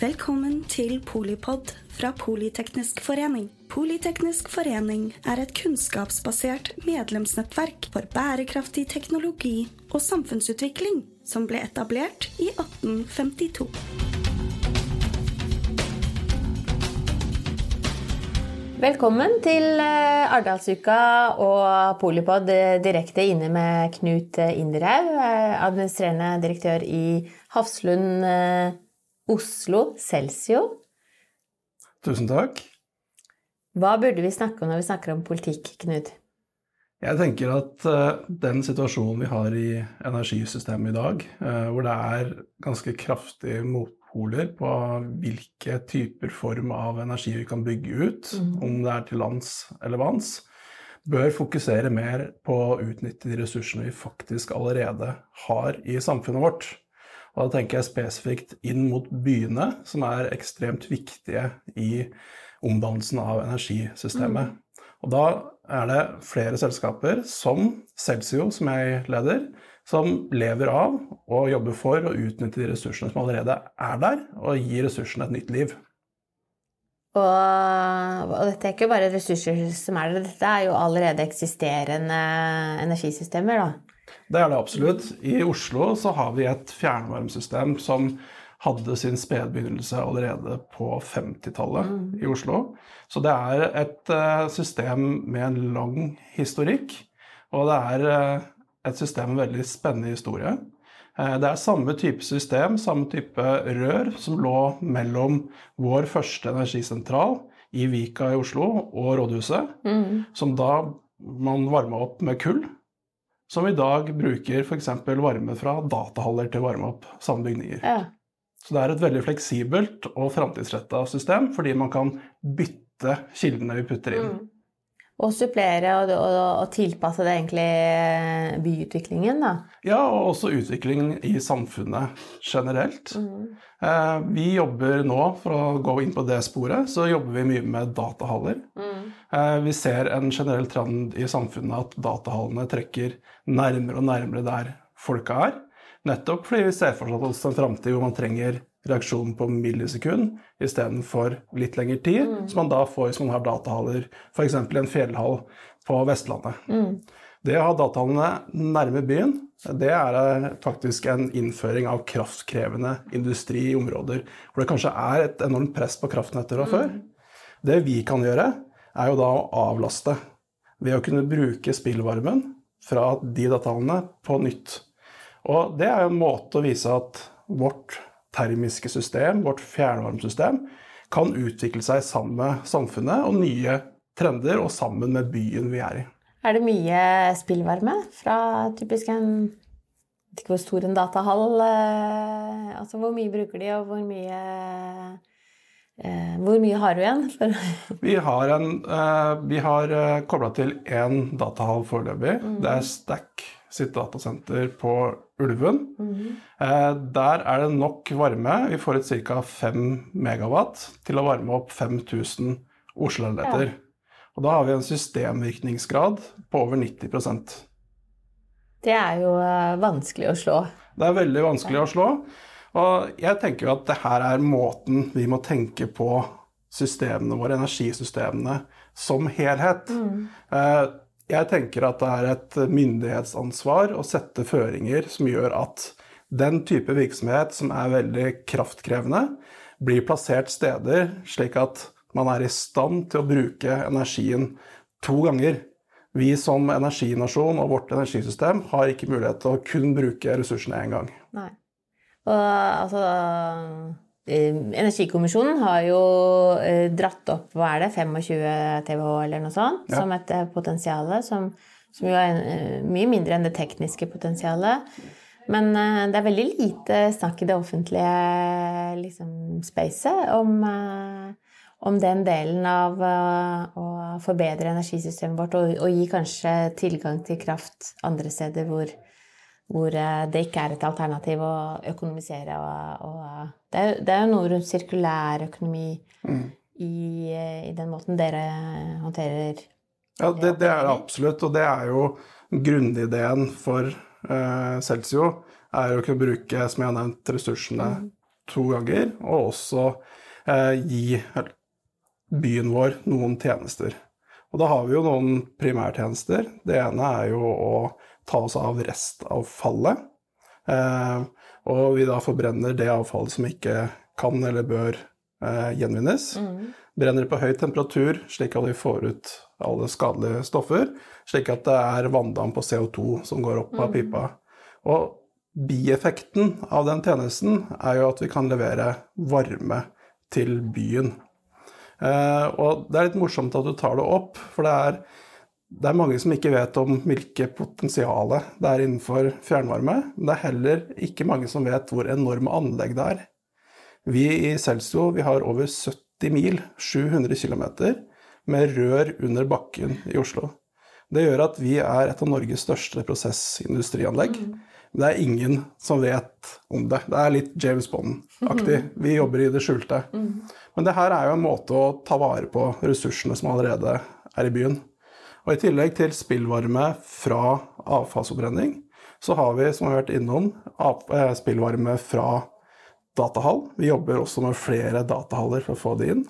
Velkommen til Polipod fra Politeknisk forening. Politeknisk forening er et kunnskapsbasert medlemsnettverk for bærekraftig teknologi og samfunnsutvikling som ble etablert i 1852. Velkommen til eh, Arendalsuka og Polipod eh, direkte inne med Knut Inderhaug, eh, administrerende direktør i Hafslund Oslo Celsio. Tusen takk. Hva burde vi snakke om når vi snakker om politikk, Knut? Jeg tenker at den situasjonen vi har i energisystemet i dag, hvor det er ganske kraftig mot på hvilke typer form av energi vi kan bygge ut, mm. om det er til lands eller vanns, bør fokusere mer på å utnytte de ressursene vi faktisk allerede har i samfunnet vårt. Og da tenker jeg spesifikt inn mot byene, som er ekstremt viktige i omdannelsen av energisystemet. Mm. Og da er det flere selskaper, som Celsio, som jeg leder, som lever av og jobber for å utnytte de ressursene som allerede er der, og gi ressursene et nytt liv. Og, og, dette er ikke bare ressurser som er der, dette er jo allerede eksisterende energisystemer, da? Det er det absolutt. I Oslo så har vi et fjernvarmesystem som hadde sin spedbegynnelse allerede på 50-tallet mm. i Oslo. Så det er et uh, system med en lang historikk. Og det er uh, et system med veldig spennende historie. Eh, det er samme type system, samme type rør, som lå mellom vår første energisentral i Vika i Oslo og rådhuset, mm. som da man varma opp med kull. Som i dag bruker f.eks. varme fra datahaller til å varme opp samme bygninger. Ja. Så det er et veldig fleksibelt og framtidsretta system, fordi man kan bytte kildene vi putter inn. Mm. Og supplere og, og, og, tilpasse det egentlig eh, byutviklingen, da? Ja, og også utviklingen i samfunnet generelt. Mm. Eh, vi jobber nå, for å gå inn på det sporet, så jobber vi mye med datahaller. Mm. Eh, vi ser en generell trend i samfunnet at datahallene trekker nærmere og nærmere der folka er. Nettopp fordi vi ser for oss en framtid hvor man trenger reaksjon på millisekund istedenfor litt lengre tid, mm. som man da får hvis man har datahaller, f.eks. en fjellhall på Vestlandet. Mm. Det å ha datahallene nærme byen, det er faktisk en innføring av kraftkrevende industri i områder hvor det kanskje er et enormt press på kraftnettet fra mm. før. Det vi kan gjøre, er jo da å avlaste ved å kunne bruke spillvarmen fra de datahallene på nytt. Og det er jo en måte å vise at vårt termiske system, vårt fjernvarmesystem, kan utvikle seg sammen med samfunnet og nye trender, og sammen med byen vi er i. Er det mye spillvarme fra typisk en Jeg vet ikke hvor stor en datahall eh, Altså hvor mye bruker de, og hvor mye eh, Hvor mye har du igjen? vi har, en, eh, vi har kobla til én datahall foreløpig. Mm. Det er Stack sitt datasenter på Ulven. Mm -hmm. Der er det nok varme. Vi får et ca. 5 megawatt til å varme opp 5000 Oslo-leiligheter. Ja. Og da har vi en systemvirkningsgrad på over 90% Det er jo eh, vanskelig å slå. Det er veldig vanskelig ja. å slå. Og jeg tenker jo at det her er måten vi må tenke på systemene våre, energisystemene, som helhet. Mm. Eh, jeg tenker at det er et myndighetsansvar å sette føringer som gjør at den type virksomhet som er veldig kraftkrevende, blir plassert steder slik at man er i stand til å bruke energien to ganger. Vi som energinasjon og vårt energisystem har ikke mulighet til å kun bruke ressursene én gang. Nei. Og altså Energikommisjonen har jo eh, dratt opp hva er det, 25 TWh eller noe sånt ja. som et eh, potensial, som, som, jo er mye mindre enn det tekniske potensialet. Men det er veldig lite snakk i det offentlige liksom, spacet om, om, den delen av å forbedre energisystemet vårt og, og gi kanskje tilgang til kraft andre steder hvor, hvor eh, det ikke er et alternativ å økonomisere. Og, og det, er, det, er, jo noe rundt sirkulær økonomi mm. i, eh, i, den måten dere håndterer Ja, det, det er det absolutt. Og det er jo grunnideen for uh, Celsio. Er å kunne bruke, som jeg har nevnt, ressursene mm. to ganger, og også eh, gi byen vår noen tjenester. Og da har vi jo noen primærtjenester. Det ene er jo å ta oss av restavfallet. Eh, og vi da forbrenner det avfallet som ikke kan eller bør eh, gjenvinnes. Mm. Brenner det på høy temperatur, slik at vi får ut alle skadelige stoffer. Slik at det er vanndamp og CO2 som går opp av mm. pipa. Og bieffekten av den tjenesten er jo at vi kan levere varme til byen. Eh, og det er litt morsomt at du tar det opp, for det er, det er mange som ikke vet om hvilket potensial det er innenfor fjernvarme. Men det er heller ikke mange som vet hvor enorme anlegg det er. Vi i Celsio vi har over 70 mil, 700 km, med rør under bakken i Oslo. Det gjør at vi er et av Norges største prosessindustrianlegg. Mm. Men det er ingen som vet om det. Det er litt James Bond-aktig. Mm. Vi jobber i det skjulte. Mm. Men det her er jo en måte å ta vare på ressursene som allerede er i byen. Og I tillegg til spillvarme fra avfallsforbrenning, så har vi, som vi har vært innom, eh, spillvarme fra datahall. Vi jobber også med flere datahaller for å få det inn.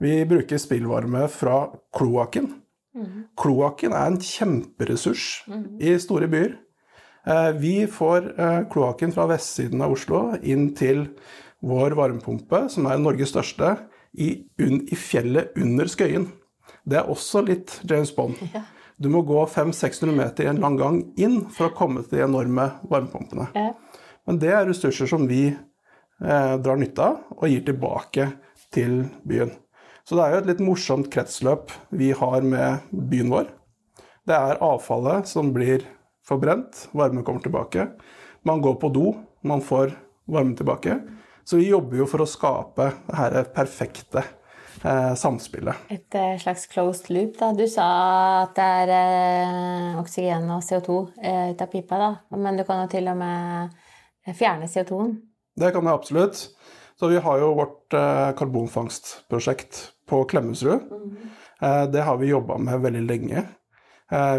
Vi bruker spillvarme fra kloakken. Mm. Kloakken er en kjemperessurs mm. i store byer. Eh, vi får eh, kloakken fra vestsiden av Oslo inn til vår varmepumpe, som er Norges største, i, i fjellet under Skøyen. Det er også litt James Bond. Du må gå 500-600 meter i en lang gang inn for å komme til de enorme varmepumpene. Men det er ressurser som vi eh, drar nytte av og gir tilbake til byen. Så det er jo et litt morsomt kretsløp vi har med byen vår. Det er avfallet som blir forbrent, varme kommer tilbake. Man går på do, man får varme tilbake. Så vi jobber jo for å skape det her perfekte samspillet. Et eh, slags closed loop, da. Du sa at det er eh, oksygen og CO2 eh, ut av pipa, da. Men du kan jo til og med fjerne CO2-en? Det kan jeg absolutt. Så vi har jo vårt eh, karbonfangstprosjekt på Klemetsrud. Mm. Eh, det har vi jobba med veldig lenge.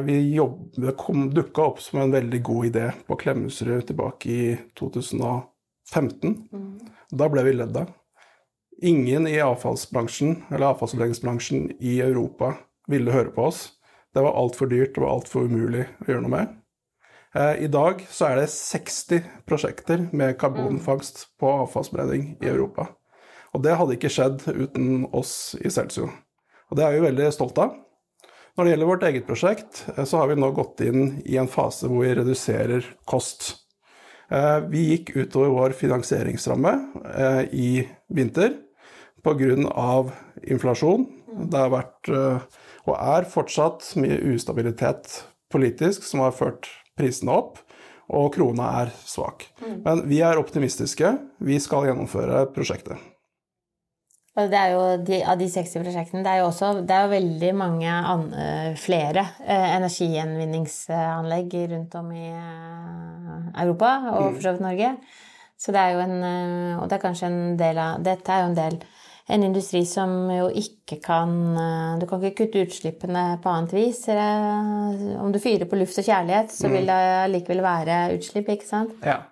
Vi jobb, det dukka opp som en veldig god idé på Klemetsrud tilbake i 2015. Mm. Da ble vi ledd av. Ingen i avfallsbransjen eller avfallsforbrenningsbransjen i Europa ville høre på oss. Det var altfor dyrt, det var altfor umulig å gjøre noe med. Eh, I dag så er det 60 prosjekter med karbonfangst på avfallsbrenning i Europa. Og det hadde ikke skjedd uten oss i Celsio. Og det er vi veldig stolt av. Når det gjelder vårt eget prosjekt, eh, så har vi nå gått inn i en fase hvor vi reduserer kost. Eh, vi gikk utover vår finansieringsramme eh, i vinter pga. inflasjon. Det har vært, eh, og er fortsatt, mye ustabilitet politisk som har ført prisene opp, og krona er svak. Mm. Men vi er optimistiske. Vi skal gjennomføre prosjektet. Og det er jo de, Av de 60 prosjektene det er jo også det er jo veldig mange an, flere eh, energigjenvinningsanlegg rundt om i eh, Europa, og mm. for så vidt Norge. Så det er jo en Og det er kanskje en del av Dette er jo en del en industri som jo ikke kan Du kan ikke kutte utslippene på annet vis. Om du fyrer på luft og kjærlighet, så vil mm. det likevel være utslipp, ikke sant? Ja.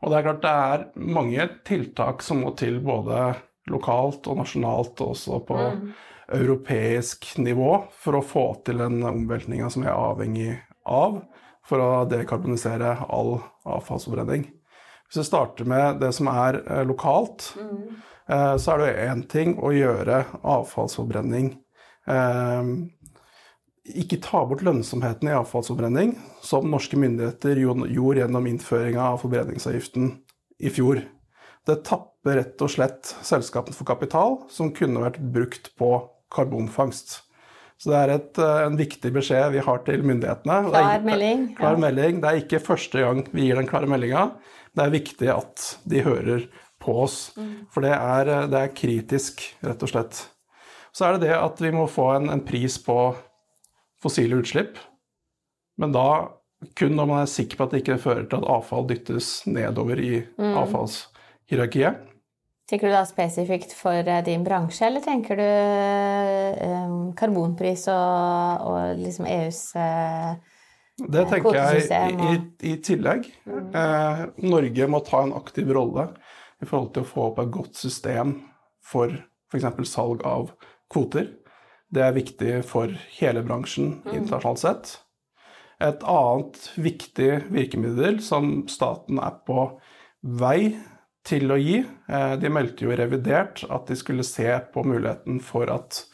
Og det er klart det er mange tiltak som må til både lokalt og nasjonalt, og også på mm. europeisk nivå, for å få til den omveltninga som vi er avhengig av for å dekarbonisere all avfallsforbrenning. Hvis vi starter med det som er eh, lokalt, mm. eh, så er det én ting å gjøre avfallsforbrenning eh, Ikke ta bort lønnsomheten i avfallsforbrenning, som norske myndigheter gjorde gjennom innføringa av forbrenningsavgiften i fjor. Det tapper rett og slett selskapene for kapital som kunne vært brukt på karbonfangst. Så det er et, eh, en viktig beskjed vi har til myndighetene. Klar melding. Klar melding. Det er ikke første gang vi gir den klare meldinga. Det er viktig at de hører på oss. Mm. For det er, eh, det er, kritisk, rett og slett. Så er det det at vi må få en, en pris på fossile utslipp. Men da kun når man er sikker på at det ikke fører til at avfall dyttes nedover i mm. avfalls hierarkiet. Tenker du da spesifikt for eh, din bransje, eller tenker du um, karbonpris og, og liksom EUs uh, Det tenker jeg i, i, tillegg. Mm. Eh, Norge må ta en aktiv rolle i forhold til å få opp et godt system for f.eks. salg av kvoter. Det er viktig for hele bransjen internasjonalt sett. Et annet viktig virkemiddel som staten er på vei til å gi eh, De meldte jo i revidert at de skulle se på muligheten for at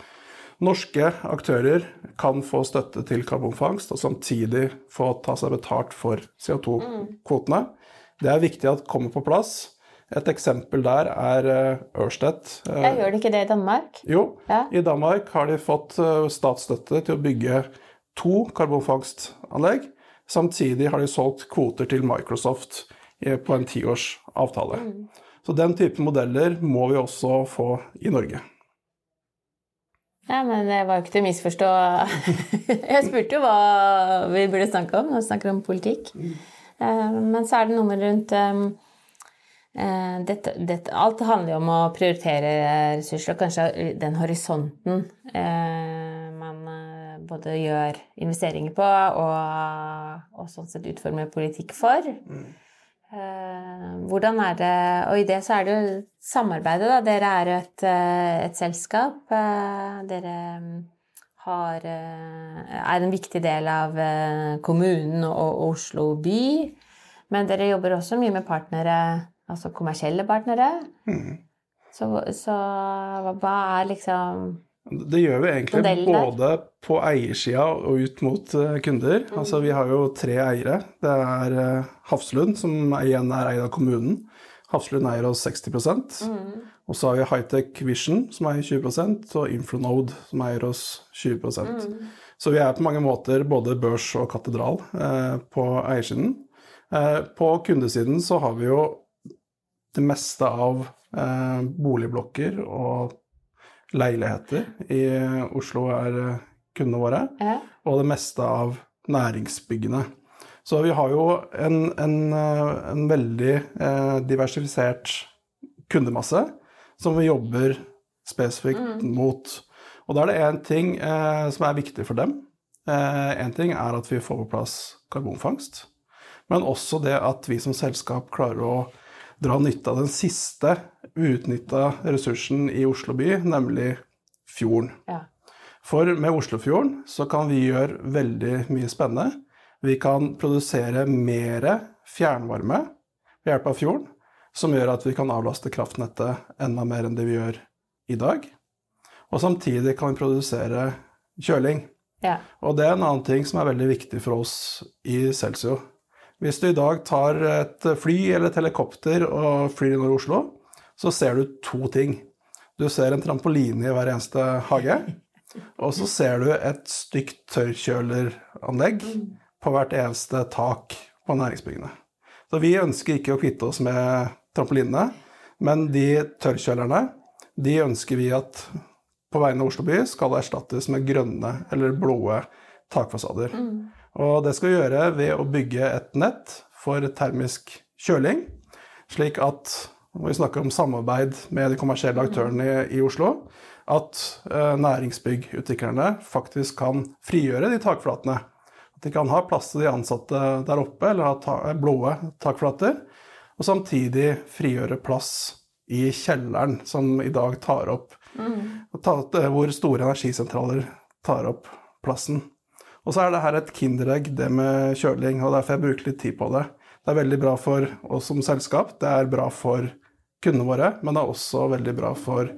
norske aktører kan få støtte til karbonfangst, og samtidig få ta seg betalt for CO2-kvotene. Det er viktig at det kommer på plass. Et eksempel der er eh, Ørsted. Eh, Jeg gjør de ikke det i Danmark? Jo, ja. i Danmark har de fått statsstøtte til å bygge to karbonfangstanlegg. Samtidig har de solgt kvoter til Microsoft på en tiårs avtale. Mm. Så den type modeller må vi også få i Norge. Ja, men det var jo ikke til å misforstå. Jeg spurte jo hva vi burde snakke om når vi snakker om politikk. Mm. Men så er det noe rundt Eh, dette, dette, alt handler jo om å prioritere ressurser, og kanskje den horisonten eh, man eh, både gjør investeringer på og, og sånn sett utformer politikk for. Eh, hvordan er det Og i det så er det jo samarbeidet, da. Dere er jo et, eh, et selskap. Eh, dere mm, har, er en viktig del av kommunen og Oslo by. Men dere jobber også mye med partnere altså kommersielle partnere. Mm. Så, så, hva er liksom Det gjør vi egentlig både på eiersida og ut mot uh, kunder. Mm. Altså Vi har jo tre eiere. Det er uh, Hafslund, som igjen er eid av kommunen. Hafslund eier oss 60 mm. Og så har vi Hightech Vision, som eier 20% og Inflonode, som eier oss 20 mm. Så vi er på mange måter både børs og katedral eh, på eiersiden. på kundesiden så har vi jo det meste av eh, boligblokker og leiligheter i Oslo er eh, kundene våre. Ja. Og det meste av næringsbyggene. Så vi har jo en, en, eh, en veldig eh, diversifisert kundemasse som vi jobber spesifikt mm. mot. Og da er det én ting eh, som er viktig for dem. Én eh, ting er at vi får på plass karbonfangst. Men også det at vi som selskap klarer å dra nytte av den siste uutnytta ressursen i Oslo by, nemlig fjorden. Ja. For med Oslofjorden så kan vi gjøre veldig mye spennende. Vi kan produsere mer fjernvarme ved hjelp av fjorden, som gjør at vi kan avlaste kraftnettet enda mer enn det vi gjør i dag. Og samtidig kan vi produsere kjøling. Ja. Og det er en annen ting som er veldig viktig for oss i Celsio. Hvis du i dag tar et fly eller et helikopter og flyr innover Oslo, så ser du to ting. Du ser en trampoline i hver eneste hage. Og så ser du et stygt tørrkjøleranlegg på hvert eneste tak på næringsbyggene. Så vi ønsker ikke å kvitte oss med trampolinene, men de tørrkjølerne de ønsker vi at på vegne av Oslo by skal erstattes med grønne eller blå takfasader. Mm. Og det skal vi gjøre ved å bygge et nett for termisk kjøling, slik at når vi snakker om samarbeid med de kommersielle aktørene i, i Oslo, at eh, næringsbyggutviklerne faktisk kan frigjøre de takflatene. At de kan ha plass til de ansatte der oppe, eller ha ta, blå takflater. Og samtidig frigjøre plass i kjelleren, som i dag tar opp mm. Hvor store energisentraler tar opp plassen. Og så er det her et kinderegg, det med kjøling, og derfor jeg bruker litt tid på det. Det er veldig bra for oss som selskap, det er bra for kundene våre, men det er også veldig bra for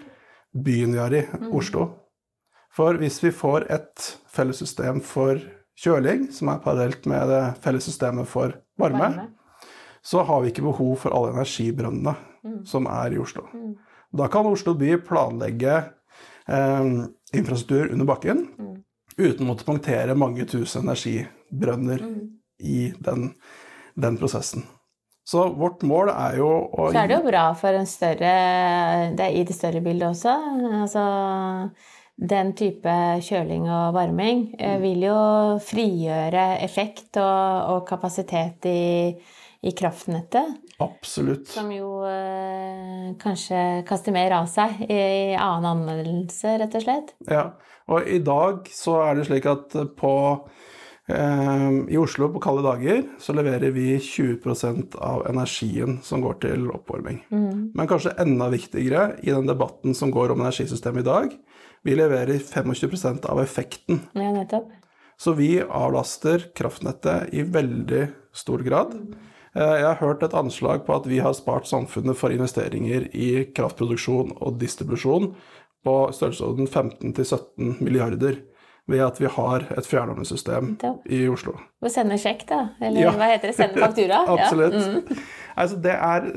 byen vi er i, mm. Oslo. For hvis vi får et felles system for kjøling, som er parallelt med det felles systemet for varme, varme. så har vi ikke behov for alle energibrønnene mm. som er i Oslo. Mm. Da kan Oslo by planlegge eh, infrastruktur under bakken. Mm uten å måtte punktere mange tusen energibrønner mm. i den, den, prosessen. Så vårt mål er jo å Så er det jo bra for en større Det er i det større bildet også. Altså den type kjøling og varming eh, mm. vil jo frigjøre effekt og, og kapasitet i, i, kraftnettet. Absolutt. Som jo eh, kanskje kaster mer av seg i, i annen anvendelse, rett og slett. Ja, og i dag så er det slik at på I Oslo på kalde dager så leverer vi 20% av energien som går til oppvarming. Mm. Men kanskje enda viktigere i den debatten som går om energisystemet i dag, vi leverer 25% av effekten. Ja, nettopp. Så vi avlaster kraftnettet i veldig stor grad. Eh, jeg har hørt et anslag på at vi har spart samfunnet for investeringer i kraftproduksjon og distribusjon på størrelsesorden 15-17 milliarder ved at vi har et fjernvarmesystem i Oslo. Og sende sjekk, da? Eller ja. hva heter det? Sende faktura? Absolutt. Ja. Mm. Altså, det er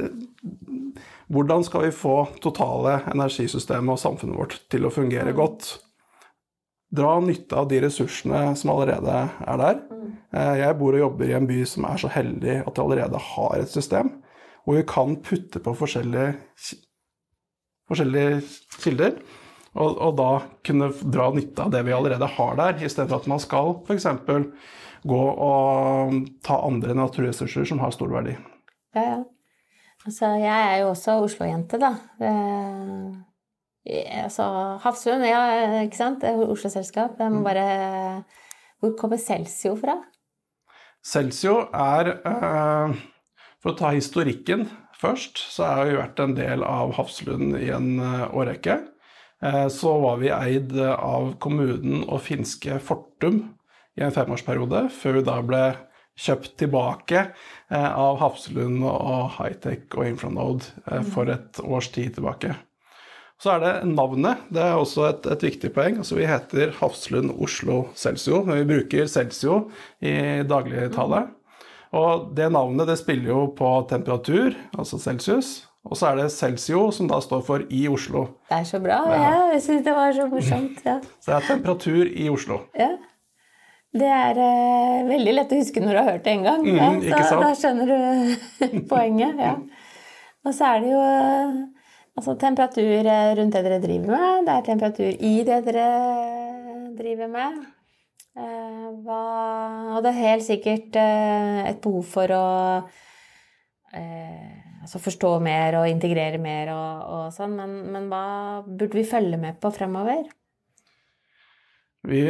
Hvordan skal vi få totale energisystemet og samfunnet vårt til å fungere mm. godt? Dra nytte av de ressursene som allerede er der. Mm. Eh, jeg bor og jobber i en by som er så heldig at de allerede har et system hvor vi kan putte på forskjellige, forskjellige kilder og, og, da kunne dra nytte av det vi allerede har der, i stedet for at man skal f.eks. gå og ta andre naturressurser som har stor verdi. Ja, ja. Altså, jeg er jo også Oslo-jente, da. Eh, altså, Hafslund, ja, ikke sant? Oslo-selskap. Jeg må mm. bare Hvor kommer Celsio fra? Celsio er eh, For å ta historikken først, så har vi vært en del av Hafslund i en uh, årrekke. Eh, så var vi eid av kommunen og finske Fortum i en femårsperiode, før vi da ble kjøpt tilbake eh, av Hafslund og Hightech og Infranode eh, for et års tid tilbake. Så er det navnet. Det er også et, et viktig poeng. Altså, vi heter Hafslund Oslo Celsio, men vi bruker Celsio i dagligtale. Og det navnet det spiller jo på temperatur, altså celsius, og så er det Celsio, som da står for i Oslo. Det er så bra. Ja. Jeg syns det var så morsomt. Ja. Så det er temperatur i Oslo. Ja. Det er eh, veldig lett å huske når du har hørt det en gang. Mm, ja, ikke sant? Da skjønner du poenget. Ja. Og så er det jo uh, altså, temperatur eh, rundt det dere driver med. Det er temperatur i det dere driver med. Eh, hva, og det er helt sikkert et behov for å altså forstå mer og integrere mer og, og sånn, men, men, hva burde vi følge med på fremover? Vi,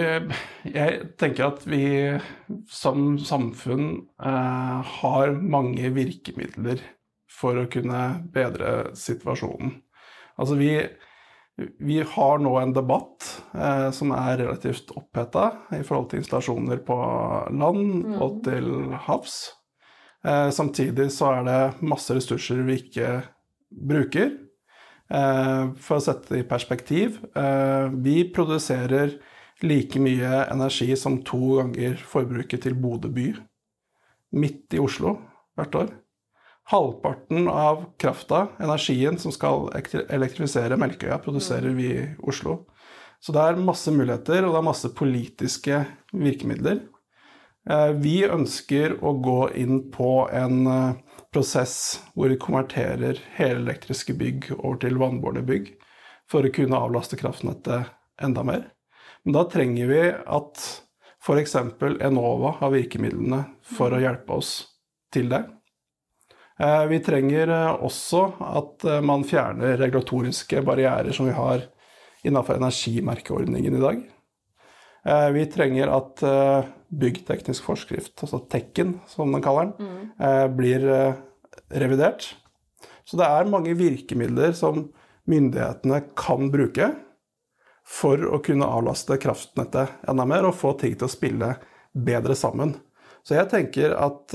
jeg tenker at vi som samfunn eh, har mange virkemidler for å kunne bedre situasjonen. Altså vi, vi har nå en debatt eh, som er relativt oppheta i forhold til installasjoner på land mm. og til havs. Eh, samtidig så er det masse ressurser vi ikke bruker. Eh, for å sette det i perspektiv eh, vi produserer like mye energi som to ganger forbruket til Bodø by. Midt i Oslo hvert år. Halvparten av krafta, energien som skal elektrifisere Melkøya, produserer vi i Oslo. Så det er masse muligheter, og det er masse politiske virkemidler. Eh, vi ønsker å gå inn på en eh, prosess hvor vi konverterer helelektriske bygg over til vannbårne bygg for å kunne avlaste kraftnettet enda mer. Men da trenger vi at f.eks. Enova har virkemidlene for å hjelpe oss til det. Eh, vi trenger også at man fjerner regulatoriske barrierer som vi har innenfor energimerkeordningen i dag. Vi trenger at byggteknisk forskrift, altså Tekken som den kaller den, mm. Eh, blir eh, revidert. Så det er mange virkemidler som myndighetene kan bruke for å kunne avlaste kraftnettet enda mer og få ting til å spille bedre sammen. Så jeg tenker at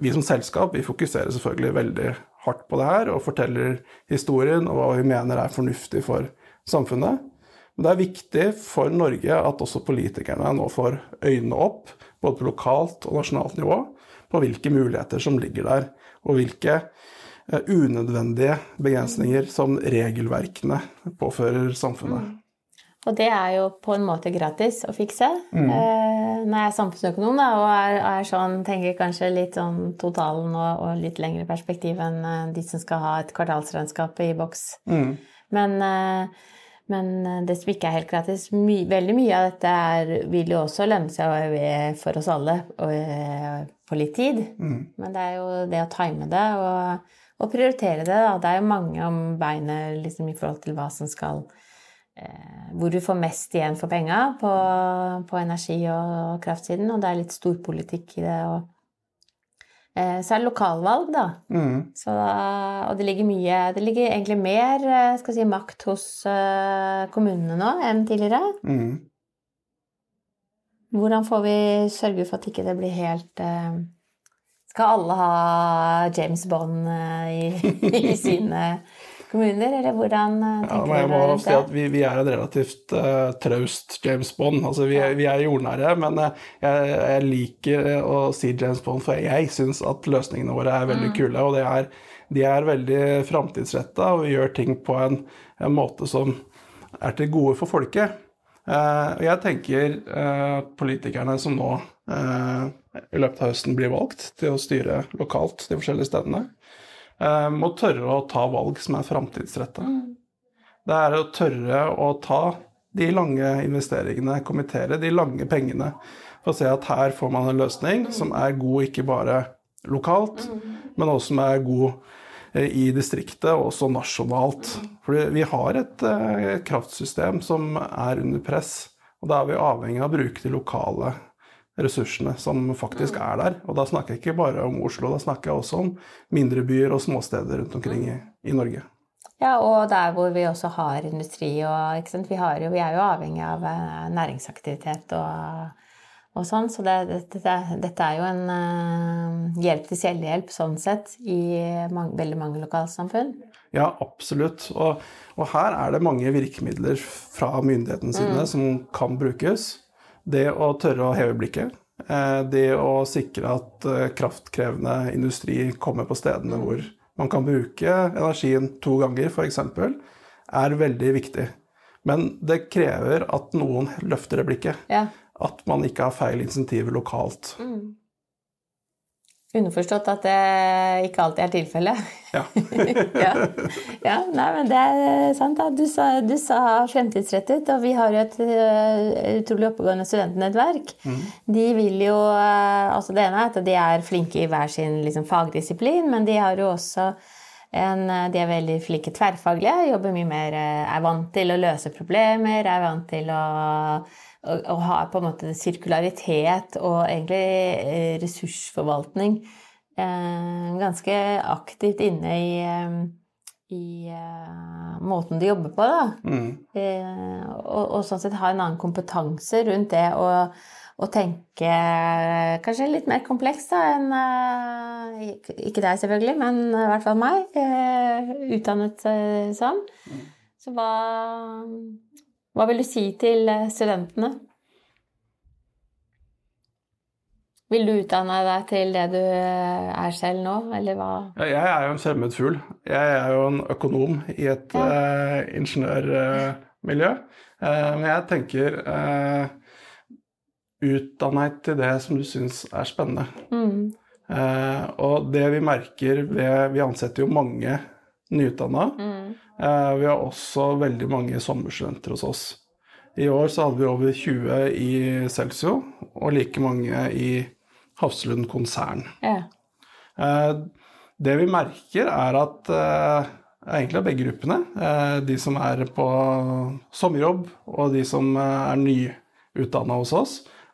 vi som selskap vi fokuserer selvfølgelig veldig hardt på det her og forteller historien og hva vi mener er fornuftig for samfunnet. Men det er viktig for Norge at også politikerne nå får øynene opp, både på lokalt og nasjonalt nivå, på hvilke muligheter som ligger der, og hvilke eh, unødvendige begrensninger som regelverkene påfører samfunnet. Mm. Og det er jo på en måte gratis å fikse. Mm. Eh, når jeg er samfunnsøkonom da, og er, er, sånn, tenker kanskje litt sånn totalen og, og, litt lengre perspektiv enn eh, de som skal ha et kvartalsregnskap i boks. Mm. Men eh, men eh, det som ikke er helt gratis my, Veldig mye av dette er, vil jo også lønne seg for oss alle og, eh, på litt tid. Mm. Men det er jo det å time det og, og prioritere det. Da. Det er jo mange om beinet liksom, i forhold til hva som skal eh, hvor du får mest igjen for penga på, på, energi- og kraftsiden, og det er litt storpolitikk i det. Og, så er det lokalvalg, da. Mm. Så, og det ligger mye Det ligger egentlig mer eh, skal si, makt hos uh, kommunene nå enn tidligere. Mm. Hvordan får vi sørge for at ikke det blir helt Skal alle ha James Bond i, i, sine kommuner, eller hvordan tenker ja, jeg må dere si at vi, vi, er en relativt uh, traust James Bond. Altså, vi, er, vi er jordnære, men jeg, jeg, liker å si James Bond, for jeg syns at løsningene våre er veldig mm. kule. og det er, de er veldig framtidsretta, og vi gjør ting på en, en måte som er til gode for folket. Uh, jeg tenker uh, politikerne som nå uh, i løpet av høsten blir valgt til å styre lokalt de forskjellige stedene, må tørre å ta valg som er framtidsretta. Mm. Det er å tørre å ta de lange investeringene, kommentere de lange pengene, for å se at her får man en løsning mm. som er god ikke bare lokalt, mm. men også som er god Eh, i distriktet, og også nasjonalt. For vi har et eh, kraftsystem som er under press, og da er vi avhengig av å bruke de lokale ressursene som faktisk er der. Og da snakker jeg ikke bare om Oslo, da snakker jeg også om mindre byer og småsteder rundt omkring i, i Norge. Ja, og der hvor vi også har industri og vi, jo, vi, er jo avhengig av eh, næringsaktivitet og og sånn. Så det, dette, dette, er jo en uh, hjelp til selvhjelp sånn sett i mange, veldig mange lokalsamfunn. Ja, absolutt. Og, og, her er det mange virkemidler fra myndighetene sine mm. som kan brukes. Det å tørre å heve blikket. Eh, det å sikre at eh, kraftkrevende industri kommer på stedene mm. hvor man kan bruke energien to ganger, f.eks., er veldig viktig. Men det krever at noen løfter det blikket. Ja at man ikke har feil insentiver lokalt. Mm. Underforstått at det ikke alltid er tilfellet. Ja. ja. ja. Nei, men det er sant. da. Du sa, du sa, fremtidsrettet, og vi har jo et uh, utrolig oppegående studentnettverk. Mm. De vil jo uh, altså Det ene er at de er flinke i hver sin liksom, fagdisiplin, men de har jo også en, eh, de er veldig flinke tverrfaglige, jobber mye mer, er vant til å løse problemer, er vant til å å ha på en måte sirkularitet og egentlig eh, ressursforvaltning eh, ganske aktivt inne i, eh, i måten de jobber på, da. Mm. Og, og, sånn sett ha en annen kompetanse rundt det å, å tenke kanskje litt mer komplekst da, enn Ikke deg, selvfølgelig, men i hvert fall meg. Utdannet sånn. Mm. Så hva hva vil du si til eh, studentene? Vil du utdanne deg til det du eh, er selv nå, eller hva? Jeg er jo en fremmed fugl. Jeg er jo en økonom i et ja. uh, ingeniørmiljø. Uh, men jeg tenker uh, Utdann deg til det som du syns er spennende. Mm. og det vi merker ved Vi ansetter jo mange nyutdanna. Mm. Eh, vi har også veldig mange sommerstudenter hos oss. I år så hadde vi over 20 i Celsio, og like mange i Hafslund konsern. Ja. Eh, det vi merker, er at eh, egentlig av begge gruppene, de som er på sommerjobb og de som er nyutdanna hos oss,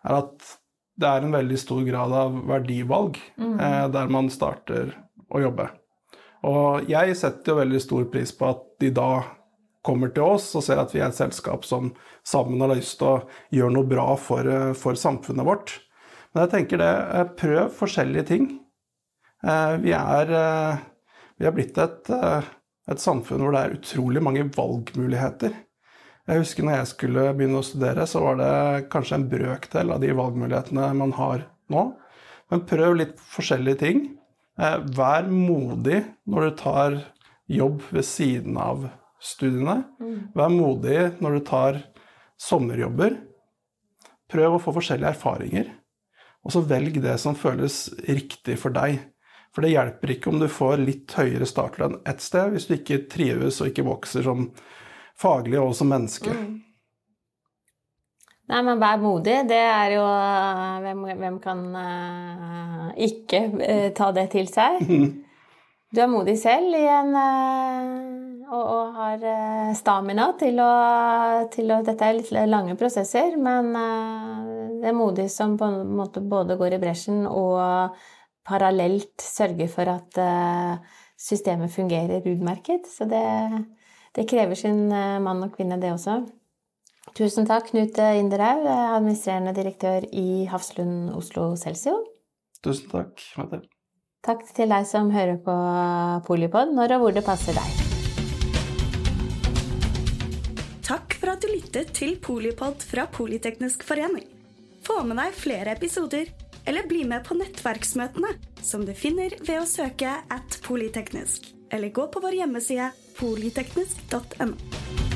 er at det er en veldig stor grad av verdivalg mm. der man starter å jobbe. Og jeg setter jo veldig stor pris på at de da kommer til oss og ser at vi er et selskap som sammen har lyst til å gjøre noe bra for, eh, for samfunnet vårt. Men jeg tenker det, eh, prøv forskjellige ting. Eh, vi er, vi er blitt et, et samfunn hvor det er utrolig mange valgmuligheter. Jeg husker når jeg skulle begynne å studere, så var det kanskje en brøkdel av de valgmulighetene man har nå. Men prøv litt forskjellige ting. Eh, vær modig når du tar jobb ved siden av studiene. Mm. Vær modig når du tar sommerjobber. Prøv å få forskjellige erfaringer. Og så velg det som føles riktig for deg. For det hjelper ikke om du får litt høyere startlønn ett sted, hvis du ikke trives og ikke vokser som faglig og som menneske. Mm. Nei, men vær modig. Det er jo Hvem, hvem kan uh, ikke uh, ta det til seg? du er modig selv en, og, og, har stamina til å, til å, Dette er litt lange prosesser, men det er modig som på en måte både går i bresjen og parallelt sørger for at systemet fungerer utmerket. Så det, det krever sin mann og kvinne, det også. Tusen takk, Knut Inderhaug, administrerende direktør i Hafslund Oslo Celsio. Tusen takk, Mette. Takk til deg som hører på Polipod når og hvor det passer deg. Takk for at du lyttet til Polipod fra Politeknisk forening. Få med deg flere episoder, eller bli med på nettverksmøtene, som du finner ved å søke at polyteknisk, eller gå på vår hjemmeside polyteknisk.no.